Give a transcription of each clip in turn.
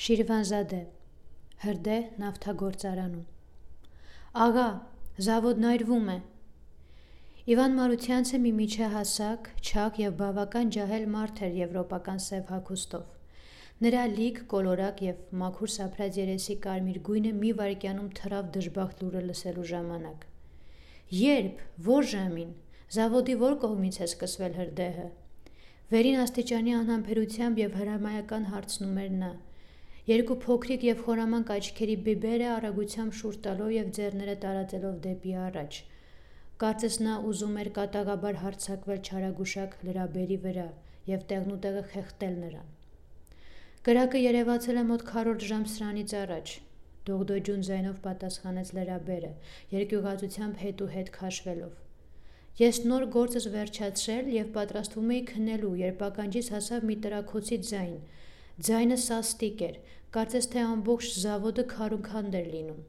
Շիրվանզադե հրդե նավթագործարանում Աղա, զավոդն այրվում է։ Իվան Մարությանցը մի միջահասակ, չակ եւ բավական ջահել մարդ էր եվրոպական սև հագուստով։ Նրա լիք, կոլորակ եւ մաքուր սափրած երեսի կարմիր գույնը մի վայրկյանում թռավ դժբախտ լուրը լսելու ժամանակ։ Երբ, որ ժամին, զավոդի որ կողմից է սկսվել հրդեհը։ Վերին աստիճանի անհամբերությամբ եւ հրամայական հարցնում էր նա։ Երկու փոքրիկ եւ խորամանկ աչքերի բիբերը արագությամբ շուռ տալով եւ ձեռները տարածելով դեպի առաջ։ Կարծես նա ուզում էր կատաղաբար հարցակվել չարագուշակ լրաբերի վրա եւ տեղնուտեղը խեղտել նրան։ Կրակը երևացել է մոտ քառորդ ժամ սրանից առաջ։ Դողդոջուն ձայնով պատասխանեց լրաբերը, երկյուղացությամբ հետ ու հետ քաշվելով։ Ես նոր գործս վերջացրել եւ պատրաստվում էի քնելու, երբ ականջիս հասավ մի տրաքոցի ձայն։ Ձայնը սաստիկ էր, կարծես թե ամբողջ զավոդը քարունքանդ էր լինում։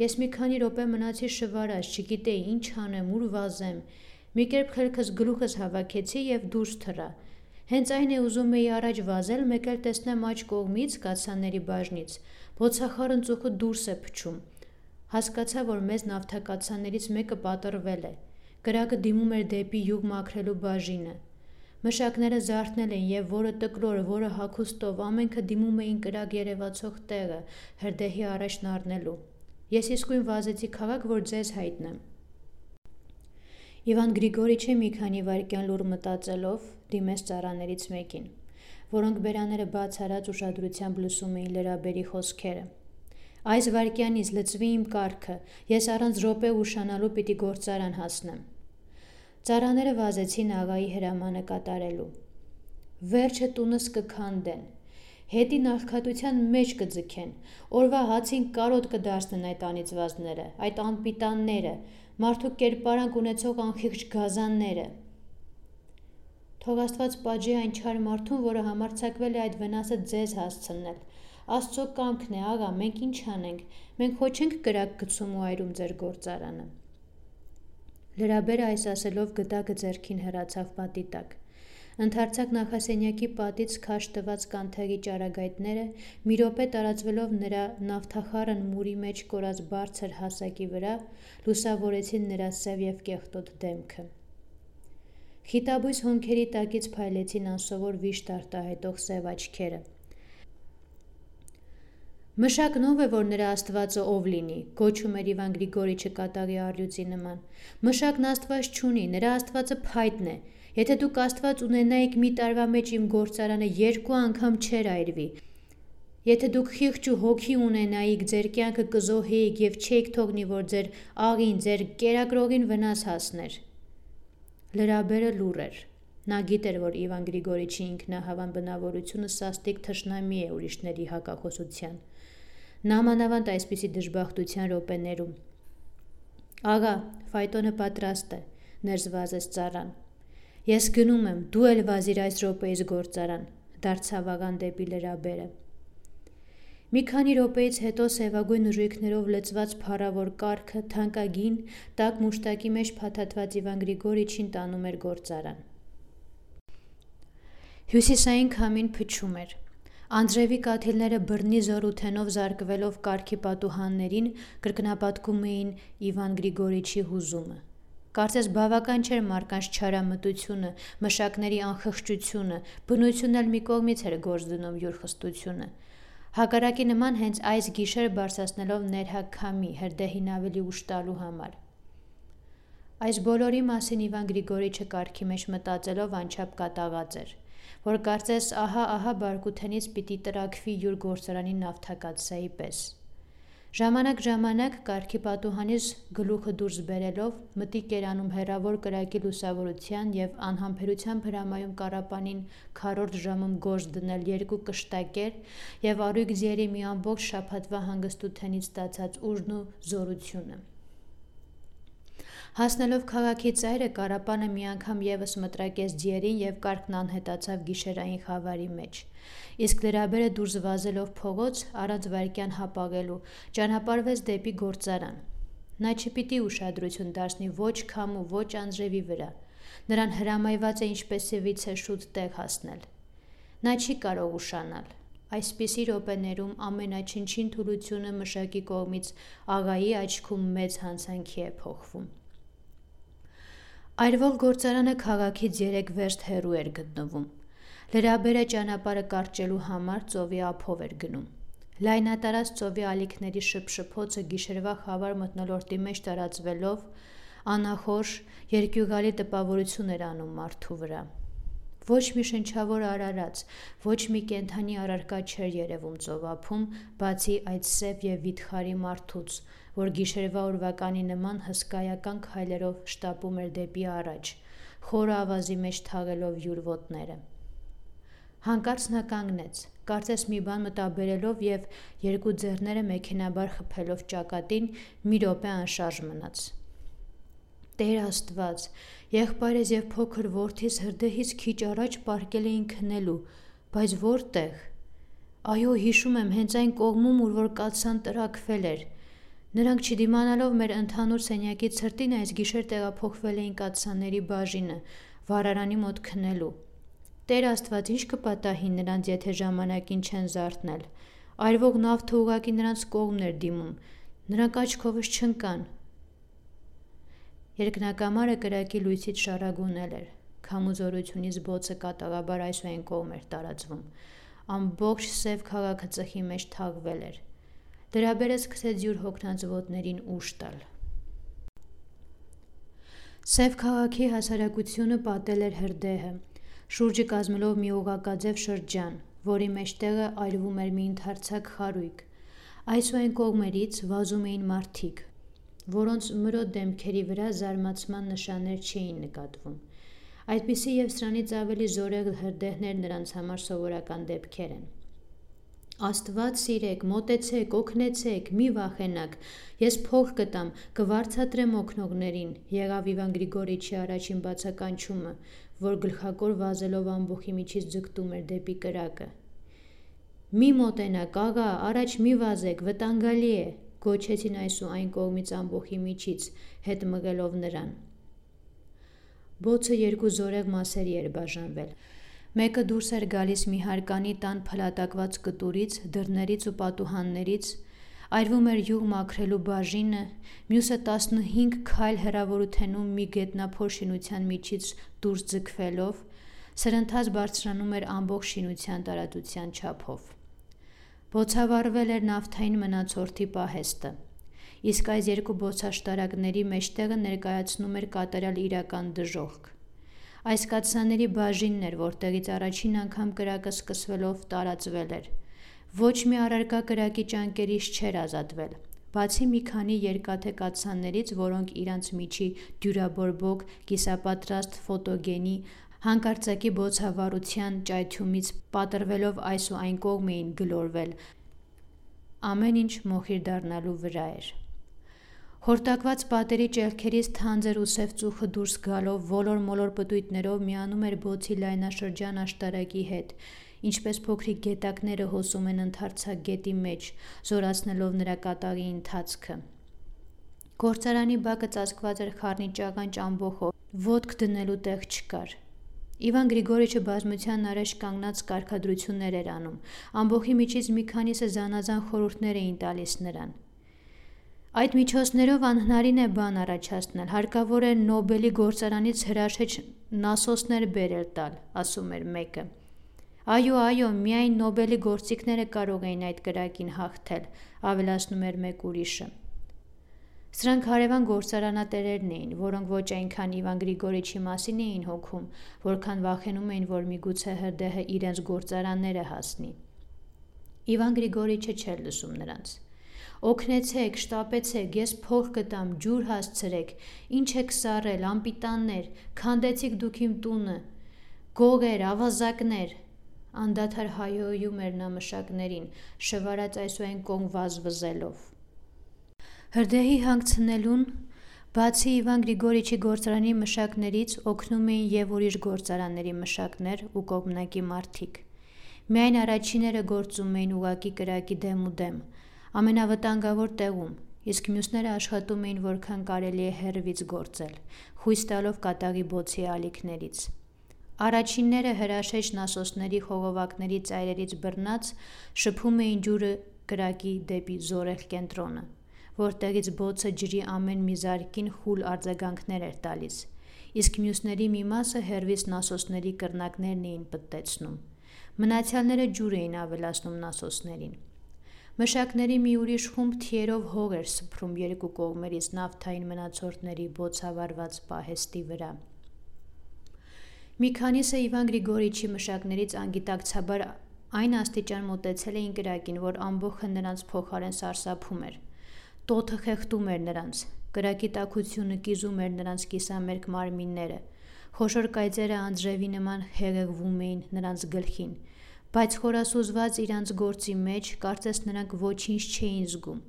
Ես մի քանի րոպե մնացի շվարած, չգիտեի ինչ անեմ, ուր վազեմ։ Մի կերպ խելքս գլուխս հավաքեցի եւ դուրս թռա։ Հենց այն է ուզում էի առաջ վազել, մեկ էլ տեսնեմ աջ կողմից կացանների բաժնից բոցախարն ծուխը դուրս է փչում։ Հասկացա, որ մեզ նավթակացաններից մեկը պատրվել է։ Կրակը դիմում էր դեպի յուղ մաքրելու բաժինը։ Մշակները զարթնել էին եւ որը տկլոր, որը հակոստով ամենքը դիմում էին կրակ երևացող տեղը, հրդեհի առաջն առնելու։ Ես իսկույն վազեցի քաղաք, որ ձեզ հայտնեմ։ Իվան Գրիգորիչը մի քանի վայրկյան լուր մտածելով դիմեց ծառաներից մեկին, որոնք բերաները բաց արած ուշադրությամբ լսում էին լրաբերի խոսքերը։ Այս վարքյանից լծվի իմ կարգը, ես առանց րոպե ուշանալու պիտի գործարան հասնեմ։ Ծառաները վազեցին աղայի հրամանը կատարելու։ Վերջը տունս կքանդեն։ Հետի նախքատության մեջ կձգեն։ Օրվա հացին կարոտ կդարձնեն այդ անիծվածները, այդ անպիտանները, մարդու կերպարանք ունեցող անխիղճ գազանները։ Թող Աստված պատժի այն չար մարդուն, որը համարցակվել է այդ վնասը ձեզ հասցնել, Աստծո կամքն է, աղա, մենք ինչ անենք։ Մենք ոչ ենք կրակ գցում ու այրում ձեր գործարանը։ Լրաբերը այս ասելով գդակը ձեռքին հեռացավ պատի տակ։ Ընթարցակ նախասենյակի պատից քաշ տված կանթեղի ճարագայթները մի րոպե տարածվելով նրա նավթախառն մուրի մեջ կորած բարձր հասակի վրա լուսավորեցին նրա սև եւ կեղտոտ դեմքը։ Խիտաբույս հոնքերի տակից փայլեցին անսովոր վիշտ արտահայտող սև աչքերը։ Մշակն ով է, որ նրա աստվածը ով լինի, գոչում էր Իվան Գրիգորիչը կատաղի առյուծի նման։ Մշակն աստված չունի, նրա աստվածը փայտն է։ Եթե դուք աստված ունենայիք մի տարվա մեջ իմ գործարանը երկու անգամ չեր այրվի։ Եթե դուք խիղճ ու հոգի ունենայիք, ձեր կյանքը կզոհեիք եւ չէիք թողնի, որ ձեր աղին, ձեր կերակրողին վնաս հասներ։ Լրաբերը լուր էր։ Նա գիտեր, որ Իվան Գրիգորիչի ինքնահավան բնավորությունը սաստիկ թշնամի է ուրիշների հակախոսության նամանավանդ այսպիսի դժբախտության րոպեներում։ Աղա, ֆայտոնը պատրաստ է, ներզվազեց ծառան։ Ես գնում եմ, դու էլ վազիր այս րոպեից գործարան, դարձավ աղան դեպի լրաբերը։ Մի քանի րոպեից հետո սևագույն ուժույքներով լծված փառավոր կառքը թանկագին տակ մուշտակի մեջ փաթաթված Իվան Գրիգորիչին տանում էր գործարան։ Հյուսիսային քամին փչում էր։ Անդրևի կաթիլները բռնի զորութենով զարկվելով կարգի պատուհաններին կրկնապատկում էին Իվան Գրիգորիչի հուզումը։ Կարծես բավական չէր մարկանց չարամտությունը, մշակների անխղճությունը, բնությունն էլ մի կողմից էր գործ դնում յուր խստությունը։ Հակառակի նման հենց այս գիշեր բարձրացնելով ներհակ քամի հրդեհին ավելի ուշ տալու համար։ Այս բոլորի մասին Իվան Գրիգորիչը կարգի մեջ մտածելով անչափ կատաղած էր որ կարծես ահա-ահա բարկութենից պիտի տրաքվի յուր գործարանի նավթակացայի պես։ Ժամանակ-ժամանակ կարգի պատուհանից գլուխը դուրս բերելով մտիկ էր անում հերավոր կրակի լուսավորության եւ անհամբերությամբ հրամայում կարապանին քառորդ ժամում գործ դնել երկու կշտակեր եւ արույգ ձիերի մի ամբողջ շփաթվա հանգստութենից ստացած ուժն ու զորությունը։ Հասնելով քաղաքի ծայրը Կարապանը մի անգամ եւս մտրակեց ձիերին եւ կարկն անհետացավ գիշերային խավարի մեջ։ Իսկ լրաբերը դուրս վազելով փողոց առանց վարկյան հապաղելու ճանապարհվեց դեպի գործարան։ Նա չպիտի ուշադրություն դարձնի ոչ քամ ու ոչ անձրևի վրա։ Նրան հրամայված է ինչպեսևիցե շուտ տեղ հասնել։ Նա չի կարող ուշանալ։ Այսպիսի րոպեներում ամենաչնչին թուլությունը մշակի կողմից աղայի աչքում մեծ հանցանքի է փոխվում։ Այրվող գործարանը քաղաքից 3 վերստ հեռու էր գտնվում։ Լրաբերը ճանապարհը կարճելու համար ծովի ափով էր գնում։ Լայնատարած ծովի ալիքների շփշփոցը գիշերվա խավար մթնոլորտի մեջ տարածվելով անախորժ երկյուղալի տպավորություն էր անում մարդու վրա։ Ոչ մի շնչավոր արարած, ոչ մի կենթանի առարկա չէր երևում ծովափում, բացի այդ սև եւ վիթխարի մարդուց, որ գիշերվա ուրվականի նման հսկայական քայլերով շտապում էր դեպի առաջ, խորը ավազի մեջ թաղելով յուր ոտները։ Հանկարծ նա կանգնեց, կարծես մի բան մտաբերելով եւ երկու ձեռները մեքենաբար խփելով ճակատին մի րոպե անշարժ մնաց։ Տեր Աստված, եղբայրս եւ փոքր որդիս հրդեհից քիչ առաջ պարկել էին քնելու, բայց որտեղ։ Այո, հիշում եմ, հենց այն կողմում, ուր որ կացան տրակվել էր։ Նրանք չդիմանալով մեր ընդհանուր սենյակի ցրտին այս գիշեր տեղափոխվել էին կացանների բաժինը, վարարանի մոտ քնելու։ Տեր Աստված, ինչ կպատահի նրանց, եթե ժամանակին չեն զարթնել։ Այրվող նավթը ուղակի նրանց կողմն էր դիմում։ Նրանք աչքովս չընկան, Երկնակամարը կրակի լույսից շարագունել էր։ Քամուզորությունից բոցը կատաղաբար այս ու այն կողմ էր տարածվում։ Ամբողջ սև քաղաքը ծխի մեջ թաղվել էր։ Դրաբերը սկսեց յուր հոգնած ոտներին ուշ տալ։ Սև քաղաքի հասարակությունը պատել էր հրդեհը, շուրջը կազմելով մի ուղակաձև շրջան, որի մեջտեղը այրվում էր մի ընդարձակ խարույկ։ Այս ու այն կողմերից վազում էին մարդիկ, որոնց մրոտ դեմքերի վրա զարմացման նշաններ չէին նկատվում։ Այդպիսի եւ սրանից ավելի զորեղ հրդեհներ նրանց համար սովորական դեպքեր են։ Աստված սիրեք, մոտեցեք, օգնեցեք, մի վախենակ։ Ես փող կտամ, կվարցատրեմ օգնողներին։ Եղավ Իվան Գրիգորիչի առաջին բացականչումը, որ գլխակոր վազելով ամբողի միջից ձգտում էր դեպի կրակը։ Մի մոտենակ, աղա, առաջ մի վազեք, վտանգալի է գոչեցին այս ու այն կողմից ամբողի միջից, հետ մղելով նրան։ Բոցը երկու զորեղ մասերի էր բաժանվել։ Մեկը դուրս էր գալիս մի հարկանի տան փլատակված կտուրից, դռներից ու պատուհաններից, այրվում էր յուղ մաքրելու բաժինը, մյուսը 15 քայլ հեռավորութենում մի գետնափոր շինության միջից դուրս ձգվելով, սրընթաց բարձրանում էր ամբողջ շինության տարածության չափով։ Բոցավառվել էր նավթային մնացորդի պահեստը։ Իսկ այս երկու բոցաշտարակների մեջտեղը ներկայացնում էր կատարյալ իրական դժոխք։ Այս կացաների բաժինն էր, որտեղից առաջին անգամ կրակը սկսվելով տարածվել էր։ Ոչ մի առարկա կրակի ճանկերից չէր ազատվել, բացի մի քանի երկաթե կացաններից, որոնք իրանց միջի դյուրաբորբոք, կիսապատրաստ ֆոտոգենի, հանկարծակի բոցավառության ճայթյումից պատրվելով այս ու այն կողմ էին գլորվել։ Ամեն ինչ մոխիր դառնալու վրա էր։ Հորտակված պատերի ճեղքերից թանձր ու սև ծուխը դուրս գալով ոլոր-մոլոր պտույտներով միանում էր բոցի լայնաշրջան աշտարակի հետ, ինչպես փոքրիկ գետակները հոսում են ընդարձակ գետի մեջ, զորացնելով նրա կատաղի ընթացքը։ Գործարանի բակը ծածկված էր խառնիճաղանճ ամբոխով, ոտք դնելու տեղ չկար։ Իվան Գրիգորիչը բազմության առաջ կանգնած կարգադրություններ էր անում։ Ամբողի միջից մի քանիսը զանազան խորհուրդներ էին տալիս նրան։ Այդ միջոցներով անհնարին է բան առաջացնել։ Հարկավոր է Նոբելի գործարանից հրաշեջ նասոսներ բերել տալ, ասում էր մեկը։ Այո, այո, միայն Նոբելի գործիքները կարող էին այդ կրակին հաղթել, ավելացնում էր մեկ ուրիշը։ Սրանք հարևան գործարանատերերն էին, որոնք ոչ այնքան Իվան Գրիգորիչի մասին էին հոգում, որքան վախենում էին, որ միգուցե հրդեհը իրենց գործարանները հասնի։ Իվան Գրիգորիչը չէր լսում նրանց։ Օգնեցեք, շտապեցեք, ես փող կտամ, ջուր հասցրեք։ Ինչ եք սառել, ամպիտաններ, քանդեցիք դուք իմ տունը։ Գողեր, ավազակներ, անդադար հայոյում էր նա մշակներին, շվարած այսուայն կողմ վազվզելով։ Հրդեհի հանգցնելուն բացի Իվան Գրիգորիչի գործարանի մշակներից օգնում էին եւ ուրիշ գործարանների մշակներ ու կողմնակի մարդիկ։ Միայն առաջիները գործում էին ուղակի կրակի դեմ ու դեմ, ամենավտանգավոր տեղում, իսկ մյուսները աշխատում էին որքան կարելի է հերվից գործել, խույս տալով կատաղի բոցի ալիքներից։ Առաջինները հրաշեջ նասոսների խողովակների ծայրերից բռնած շփում էին ջուրը կրակի դեպի զորեղ կենտրոնը, որտեղից բոցը ջրի ամեն մի զարկին խուլ արձագանքներ էր տալիս, իսկ մյուսների մի մասը հերվից նասոսների կրնակներն էին պտտեցնում։ Մնացյալները ջուր էին ավելացնում նասոսներին։ Մշակների մի ուրիշ խումբ թիերով հող էր սփռում երկու կողմերից նավթային մնացորդների բոցավառված պահեստի վրա։ Մի քանիսը Իվան Գրիգորիչի մշակներից անգիտակցաբար այն աստիճան մոտեցել էին կրակին, որ ամբողջը նրանց փոխարեն սարսափում էր։ Տոթը խեղդում էր նրանց, կրակի տաքությունը կիզում էր նրանց կիսամերկ մարմինները, խոշոր կայծերը անձրևի նման հեղեղվում էին նրանց գլխին, բայց խորասուզված իրանց գործի մեջ կարծես նրանք ոչինչ չէին զգում։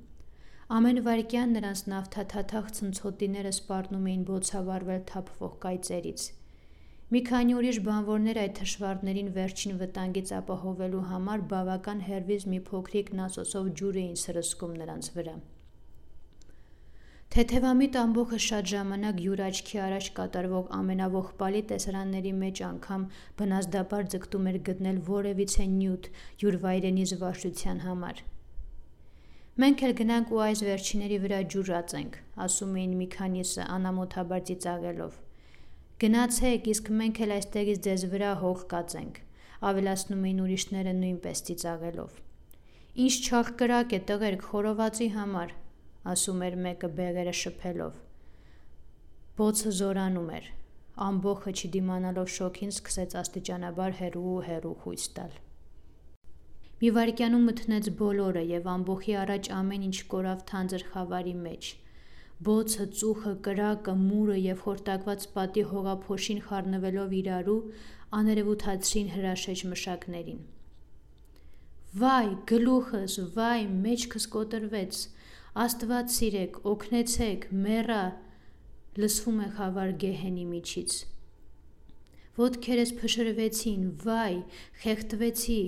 Ամեն վայրկյան նրանց նավթաթաթախ ցնցոտիները սպառնում էին բոցավառվել թափվող կայծերից։ Մի քանի ուրիշ բանվորներ այդ թշվառներին վերջին վտանգից ապահովելու համար բավական հեռվից մի փոքրիկ նասոսով ջուր էին սրսկում նրանց վրա։ Թեթևամիտ ամբողջը շատ ժամանակ յուր աչքի առաջ կատարվող ամենավողպալի տեսարանների մեջ անգամ բնազդաբար ձգտում էր գտնել որևիցե նյութ յուր վայրենի զվարճության համար։ Մենք էլ գնանք ու այս վերջիների վրա ջուր ածենք, ասում էին մի քանիսը անամոթաբար ծիծաղելով։ Գնացեք, իսկ մենք էլ այստեղից ձեզ վրա հող կածենք, ավելացնում էին ուրիշները նույնպես ծիծաղելով։ Ինչ չաղ կրակ է տղերք խորովածի համար, ասում էր մեկը բեղերը շփելով։ Բոցը զորանում էր։ Ամբողջը չդիմանալով շոքին սկսեց աստիճանաբար հերու ու հերու խույս տալ։ Մի վարքյանում մթնեց բոլորը եւ ամբողջի առաջ ամեն ինչ կորավ թանձր խավարի մեջ Բոցը, ծուխը, կրակը, մուրը եւ խորտակված պատի հողափոշին խառնվելով իրարու աներևութացրին հրաշեջ մշակներին։ Վայ, գլուխս, վայ, մեջքս կոտրվեց։ Աստված սիրեք, օգնեցեք, մեռա, լսվում է խավար գեհենի միջից։ Ոտքերս փշրվեցին, վայ, խեղդվեցի։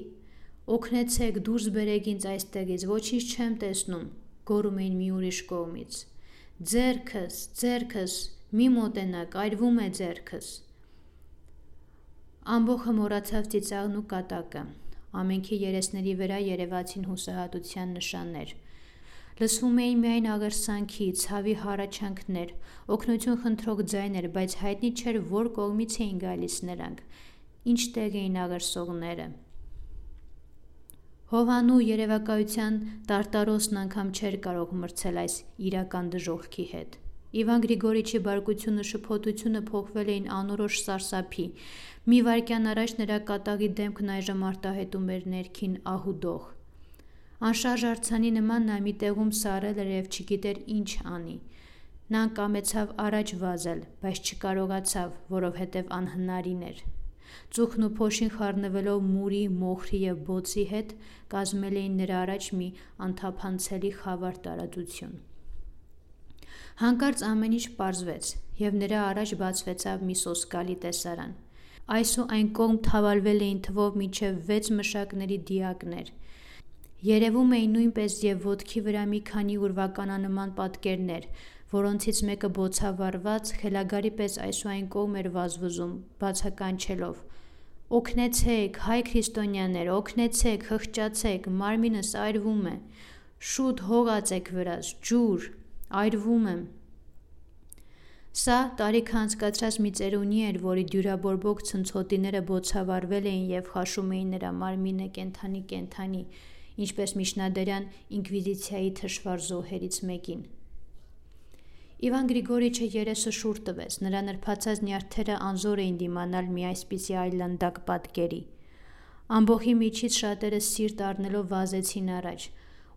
Օգնեցեք, դուրս բերեք ինձ այստեղից, ոչինչ չեմ տեսնում, գոռում էին մի ուրիշ կողմից։ Ձերքս, ձերքս, մի մոտենակ, այրվում է ձերքս։ Ամբողը մոռացավ ծիծաղն ու կատակը։ Ամենքի երեսների վրա երևացին հուսահատության նշաններ։ Լսվում էին միայն աղերսանքի, ցավի հառաչանքներ, օգնություն խնդրող ձայներ, բայց հայտնի չէր, որ կողմից էին գալիս նրանք։ Ինչ տեղ էին աղերսողները։ Հովանու երևակայության տարտարոսն անգամ չէր կարող մրցել այս իրական դժողքի հետ։ Իվան Գրիգորիչի բարկությունը շփոթությունը փոխվել էին անորոշ սարսափի։ Մի վայրկյան առաջ նրա կատաղի դեմքն այժմ արտահայտում էր ներքին ահուդող։ Անշարժ արցանի նման նա մի տեղում սարել էր եւ չգիտեր ինչ անի։ Նա կամեցավ առաջ վազել, բայց չկարողացավ, որովհետև անհնարին էր։ Ծուխն ու փոշին խառնվելով մուրի, մոխրի եւ բոցի հետ կազմել էին նրա առաջ մի անթափանցելի խավար տարածություն։ Հանկարծ ամեն ինչ պարզվեց, եւ նրա առաջ բացվեցավ մի սոսկալի տեսարան։ Այս ու այն կողմ թավալվել էին թվով միջև 6 մշակների դիակներ։ Երևում էին նույնպես եւ ոդքի վրա մի քանի ուրվականանման պատկերներ, որոնցից մեկը բոցավառված խելագարի պես այսուայն կողմ էր վազվզում, բացականչելով. Օգնեցեք, հայ քրիստոնյաներ, օգնեցեք, խղճացեք, մարմինս այրվում է։ Շուտ հողացեք վրաս, ջուր, այրվում եմ։ Սա տարիքը անցկացրած մի ծերունի էր, որի դյուրաբորբոք ցնցոտիները բոցավառվել էին եւ խաշում էին նրա մարմինը կենթանի-կենթանի, ինչպես միջնադարյան ինկվիզիցիայի թշվառ զոհերից մեկին։ Իվան Գրիգորիչը երեսը շուռ տվեց, նրա նրբացած նյարդերը անզոր էին դիմանալ մի այսպիսի այլանդակ պատկերի։ Ամբողի միջից շատերը սիրտ առնելով վազեցին առաջ։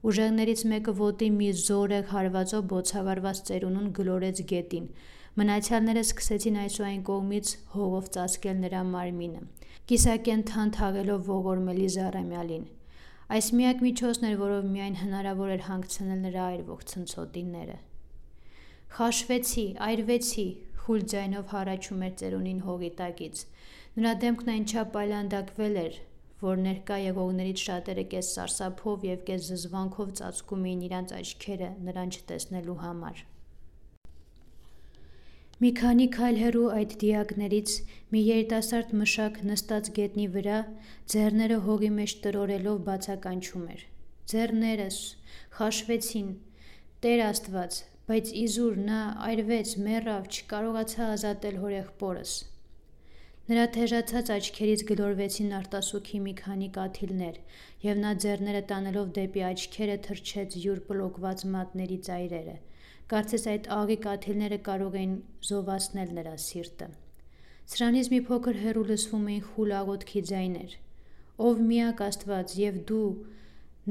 Ուժեղներից մեկը ոտի մի զորեղ հարվածով բոցավառված ծերունուն գլորեց գետին։ Մնացյալները սկսեցին այսուայն կողմից հողով ծածկել նրա մարմինը։ Կիսակենթան թաղելով ողորմելի զառամյալին։ Այս միակ միջոցն էր, որով միայն հնարավոր էր հանգցնել նրա այրվող ցնցոտիները։ Խաշվեցի, այրվեցի, խուլ ձայնով հառաչում էր ծերունին հողի տակից։ Նրա դեմքն այնչափ այլանդակվել էր, որ ներկա եղողներից շատերը կես սարսափով եւ կես զզվանքով ծածկում էին իրանց աչքերը նրան չտեսնելու համար։ Մի քանի քայլ հեռու այդ դիակներից մի երիտասարդ մշակ նստած գետնի վրա, ձեռները հողի մեջ տրորելով բացականչում էր. «Ձեռներս խաշվեցին, Տեր Աստված, բայց իզուր նա այրվեց, մեռավ, չկարողացա ազատել հորեղբորս»։ Նրա թեժացած աչքերից գլորվեցին արտասուքի մի քանի կաթիլներ, եւ նա ձեռները տանելով դեպի աչքերը թռչեց յուր պլոկված մատների ծայրերը։ Կարծես այդ աղի կաթիլները կարող էին զովացնել նրա սիրտը։ Սրանից մի փոքր հեռու լսվում էին խուլ աղոթքի ձայներ։ Ով միակ Աստված եւ դու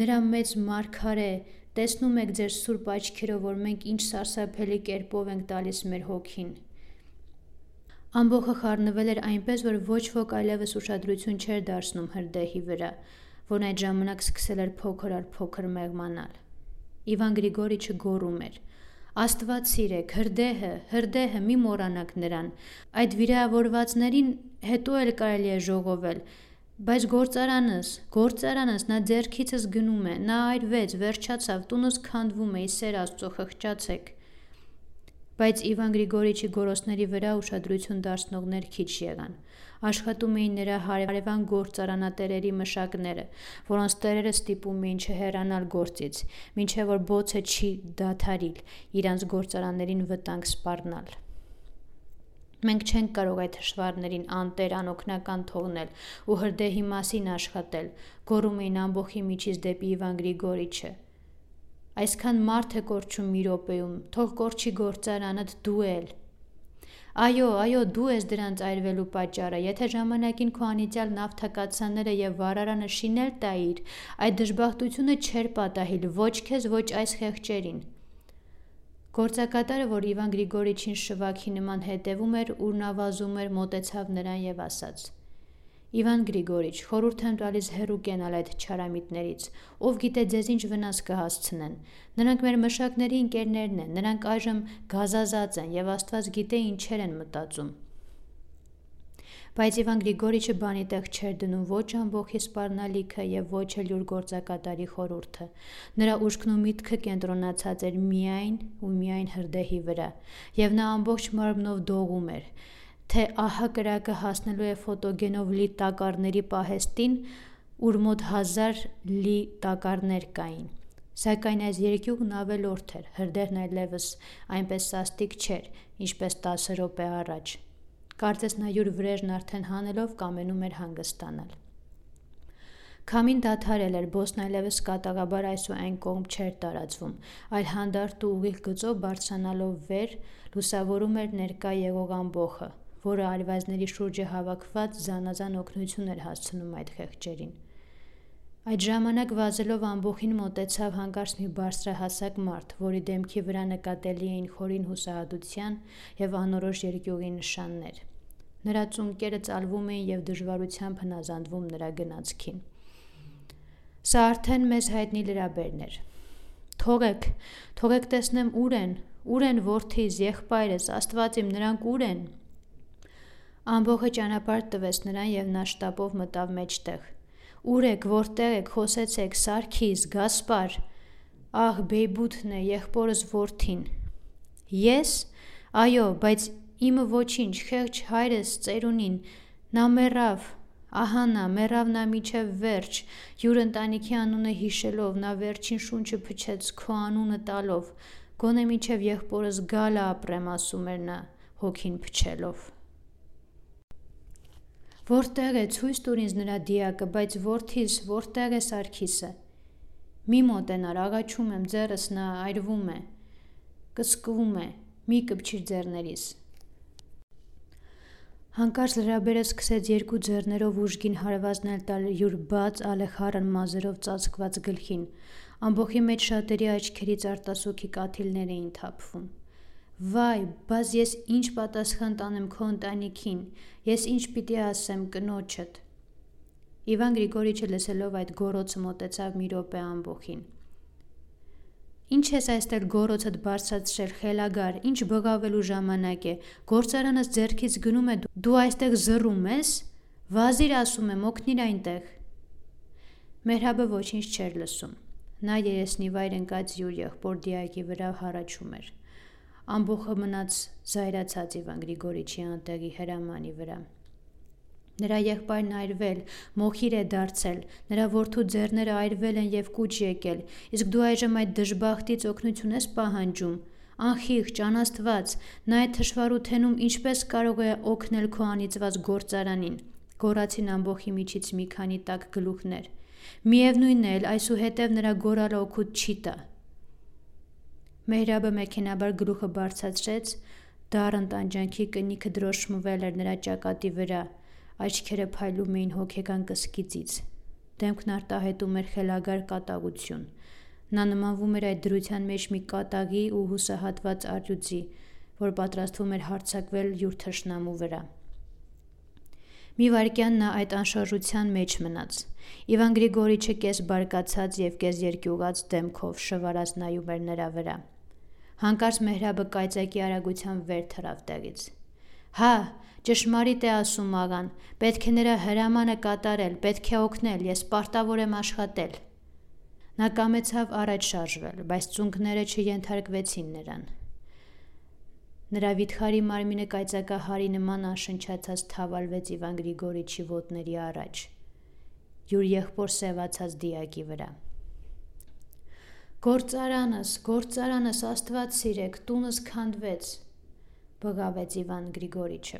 նրա մեծ մարգարե, տեսնում եք ձեր սուրբ աչքերով, որ մենք ինչ սարսափելի կերպով ենք տալիս մեր հոգին։ Ամբողը խառնվել էր այնպես, որ ոչ ոք այլևս ուշադրություն չէր դարձնում հրդեհի վրա, որն այդ ժամանակ սկսել էր փոքր առ փոքր մեղմանալ։ Իվան Գրիգորիչը գոռում էր. Աստված սիրեք, հրդեհը, հրդեհը մի մոռանաք նրան։ Այդ վիրավորվածներին հետո էլ կարելի է ժողովել, բայց գործարանս, գործարանս նա ձեռքիցս գնում է, նա այրվեց, վերջացավ, տունս քանդվում է, ի սեր Աստծո խղճացեք։ Բայց Իվան Գրիգորիչի գորոսների վրա ուշադրություն դարձնողներ քիչ եղան. Աշխատում էին նրա հարևան գործարանատերերի մշակները, որոնց տերերը ստիպում էին չհեռանալ գործից, մինչև որ բոցը չի դադարիլ իրանց գործարաններին վտանգ սպառնալ։ Մենք չենք կարող այդ հշվառներին անտեր անօքնական թողնել ու հրդեհի մասին աշխատել, գոռում էին ամբողի միջից դեպի Իվան Գրիգորիչը։ Այսքան մարդ է կորչում մի րոպեում, թող կորչի գործարանդ դու էլ։ Այո, այո, դու ես դրանց այրվելու պատճառը։ Եթե ժամանակին քո անիծյալ նավթակացանները եւ վարարանը շինել տայիր, այդ դժբախտությունը չէր պատահիլ ոչ քեզ, ոչ այս խեղճերին։ Գործակատարը, որ Իվան Գրիգորիչին շվակի նման հետևում էր, ու նա վազում էր, մոտեցավ նրան եւ ասաց. Իվան Գրիգորիչ, խորհուրդ եմ տալիս հերու կենալ այդ չարամիտներից։ Ով գիտե ձեզ ինչ վնաս կհասցնեն։ Նրանք մեր մշակների ընկերներն են, նրանք այժմ գազազած են եւ Աստված գիտե ինչեր են մտածում։ Բայց Իվան Գրիգորիչը բանի տեղ չէր դնում ոչ ամբողջի սպառնալիքը եւ ոչ էլ յուր գործակատարի խորուրդը։ Նրա ուշքն ու միտքը կենտրոնացած էր միայն ու միայն հրդեհի վրա, եւ նա ամբողջ մարմնով դողում էր թե ահա կրակը հասնելու է ֆոտոգենով լի տակառների պահեստին, ուր մոտ հազար լի տակառներ կային։ Սակայն այս երկյուղն ավելորդ էր, հրդեհն այլևս այնպես սաստիկ չէր, ինչպես 10 րոպե առաջ։ Կարծես նա յուր վրեժն արդեն հանելով կամենում էր հանգստանալ։ Քամին դադարել էր, բոսն այլևս կատաղաբար այս ու այն կողմ չէր տարածվում, այլ հանդարտ ու ուղիղ գծով բարձրանալով վեր լուսավորում էր ներկա եղող ամբողը, որը արվազների շուրջը հավաքված զանազան օգնություն էր հասցնում այդ խեղճերին։ Այդ ժամանակ վազելով ամբողին մոտեցավ հանկարծ մի բարձրահասակ մարդ, որի դեմքի վրա նկատելի էին խորին հուսահատության եւ անորոշ երկյուղի նշաններ։ Նրա ծունկերը ծալվում էին եւ դժվարությամբ հնազանդվում նրա գնացքին։ Սա արդեն մեզ հայտնի լրաբերն էր։ Թողեք, թողեք տեսնեմ ուր են, ուր են worth-ից եղբայրս, Աստված իմ, նրանք ուր են։ Ամբողջը ճանապարհ տվեց նրան եւ նա շտապով մտավ մեջտեղ։ Ուր եք, որտեղ եք, խոսեցեք, Սարքիս, Գասպար։ Ահ, Բեյբութն է, եղբորս որդին։ Ես, այո, բայց իմը ոչինչ, խեղճ հայրս ծերունին, նա մեռավ, Ահանա, մեռավ նա միջև վերջ, յուր ընտանիքի անունը հիշելով, նա վերջին շունչը փչեց քո անունը տալով։ Գոնե միջև եղբորս գալը ապրեմ, ասում էր նա, հոգին փչելով։ Որտեղ է ցույց տուր ինձ նրա դիակը, բայց որդիս, որտեղ է Սարգիսը։ Մի մոտենար, աղաչում եմ, ձեռս նա այրվում է, կսկվում է, մի կպչիր ձեռներիս։ Հանկարծ լրաբերը սկսեց երկու ձեռներով ուժգին հարվածնել տալյուր բաց ալեխարն մազերով ծածկված գլխին։ Ամբողջի մեջ շատերի աչքերից արտասուքի կաթիլներ էին թափվում։ Վայ, բաց ես ինչ պատասխան տանեմ քո ընտանիքին, ես ինչ պիտի ասեմ կնոջդ։ Իվան Գրիգորիչը լսելով այդ գորոցը մոտեցավ մի րոպե ամբողին։ Ինչ ես այստեղ գորոցդ բարձրացրել խելագար, ինչ բղավելու ժամանակ է։ Գործարանս ձեռքից գնում է, դու այստեղ զռում ես։ Վազիր ասում եմ, օգնիր այնտեղ։ Մերհաբը ոչինչ չէր լսում։ Նա երեսնի վայր ընկած յուր եղբոր դիակի վրա հառաչում էր։ ամբողը մնաց զայրացած Իվան Գրիգորիչի անտեղի հրամանի վրա։ Նրա եղբայրն այրվել, մոխիր է դարձել, նրա որդու ձեռները այրվել են եւ կուչ եկել, իսկ դու այժմ այդ դժբախտից օգնություն ես պահանջում։ Անխիղճ, անաստված, նա այդ թշվառութենում ինչպես կարող է օգնել քո անիծված գործարանին։ Գորացին ամբողի միջից մի քանի տակ գլուխներ։ Միևնույնն է, այսուհետև նրա գորալը օգուտ չի տա։ Մեհրաբը մեքենաբար գլուխը բարձացրեց, դառն տանջանքի կնիքը դրոշմվել էր նրա ճակատի վրա, աչքերը փայլում էին հոգեկան կսկիծից։ Դեմքն արտահայտում էր խելագար կատաղություն։ Նա նմանվում էր այդ դրության մեջ մի կատաղի ու հուսահատված արյուծի, որ պատրաստվում էր հարցակվել յուր թշնամու վրա։ Մի վարքյան նա այդ անշարժության մեջ մնաց։ Իվան Գրիգորիչը կես բարկացած եւ կես երկյուղած դեմքով շվարած նայում էր նրա վրա։ Հանկարծ Մեհրաբը կայծակի արագությամբ վեր թռավ տեղից։ Հա, ճշմարիտ է ասում աղան, պետք է նրա հրամանը կատարել, պետք է օգնել, ես պարտավոր եմ աշխատել։ Նա կամեցավ առաջ շարժվել, բայց ծունկները չենթարկվեցին նրան։ Նրա վիթխարի մարմինը կայծակահարի նման անշնչացած թավալվեց Իվան Գրիգորիչի ոտների առաջ, յուր եղբոր սևացած դիակի վրա։ Գործարանս, գործարանս, Աստված սիրեք, տունս քանդվեց, բղավեց Իվան Գրիգորիչը։